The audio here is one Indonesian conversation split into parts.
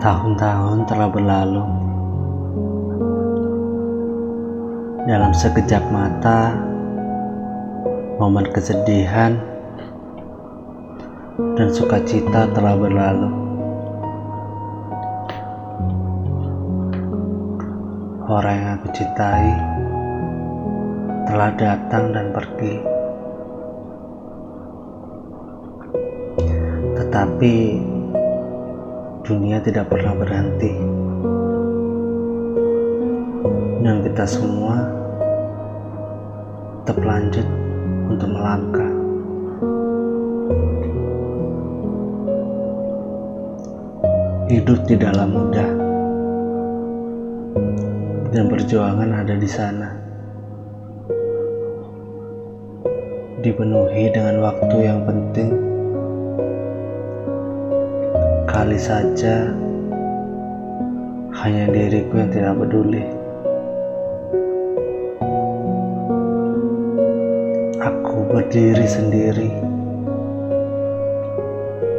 Tahun-tahun telah berlalu. Dalam sekejap mata Momen kesedihan Dan sukacita telah berlalu. Orang yang aku cintai Telah datang dan pergi. Tetapi dunia tidak pernah berhenti. Dan kita semua tetap lanjut untuk melangkah. Hidup tidaklah mudah. Dan perjuangan ada di sana. Dipenuhi dengan waktu yang penting Kali saja hanya diriku yang tidak peduli. Aku berdiri sendiri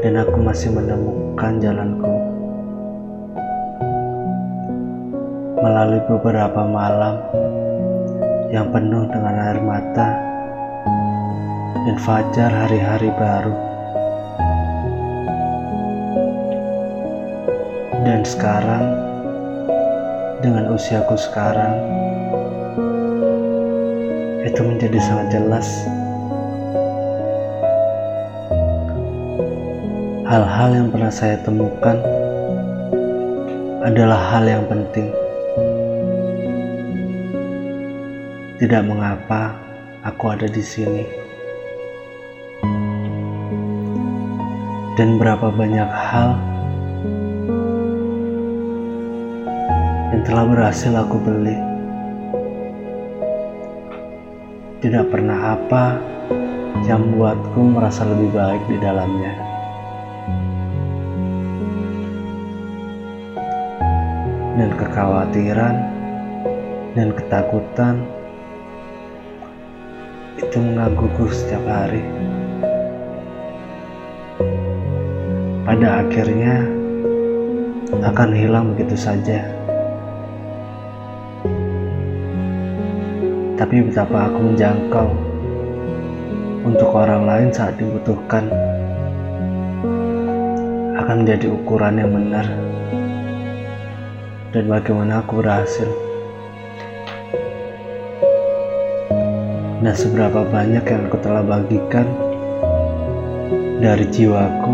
dan aku masih menemukan jalanku. Melalui beberapa malam yang penuh dengan air mata dan fajar hari-hari baru. Dan sekarang, dengan usiaku sekarang, itu menjadi sangat jelas. Hal-hal yang pernah saya temukan adalah hal yang penting. Tidak mengapa aku ada di sini. Dan berapa banyak hal yang telah berhasil aku beli. Tidak pernah apa yang membuatku merasa lebih baik di dalamnya. Dan kekhawatiran dan ketakutan itu menggangguku setiap hari. Pada akhirnya akan hilang begitu saja. Tapi betapa aku menjangkau untuk orang lain saat dibutuhkan akan menjadi ukuran yang benar. Dan bagaimana aku berhasil. Dan seberapa banyak yang aku telah bagikan dari jiwaku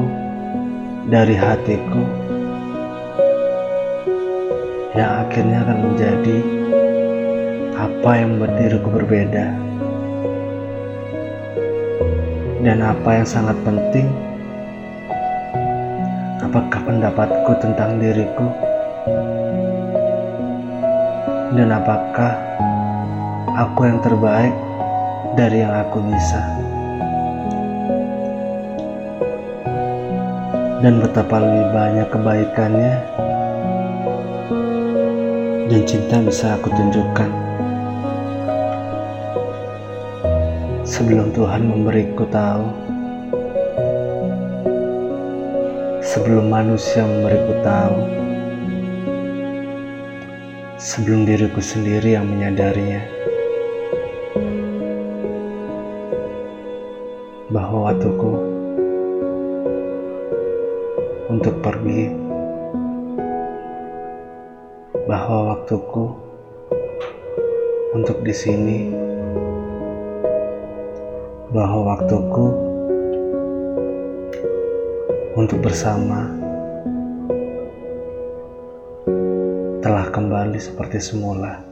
dari hatiku yang akhirnya akan menjadi apa yang membuat diriku berbeda? Dan apa yang sangat penting? Apakah pendapatku tentang diriku? Dan apakah aku yang terbaik dari yang aku bisa? Dan betapa lebih banyak kebaikannya dan cinta bisa aku tunjukkan. Sebelum Tuhan memberiku tahu, sebelum manusia memberiku tahu, sebelum diriku sendiri yang menyadarinya, bahwa waktuku untuk pergi, bahwa waktuku untuk di sini bahwa waktuku untuk bersama telah kembali seperti semula.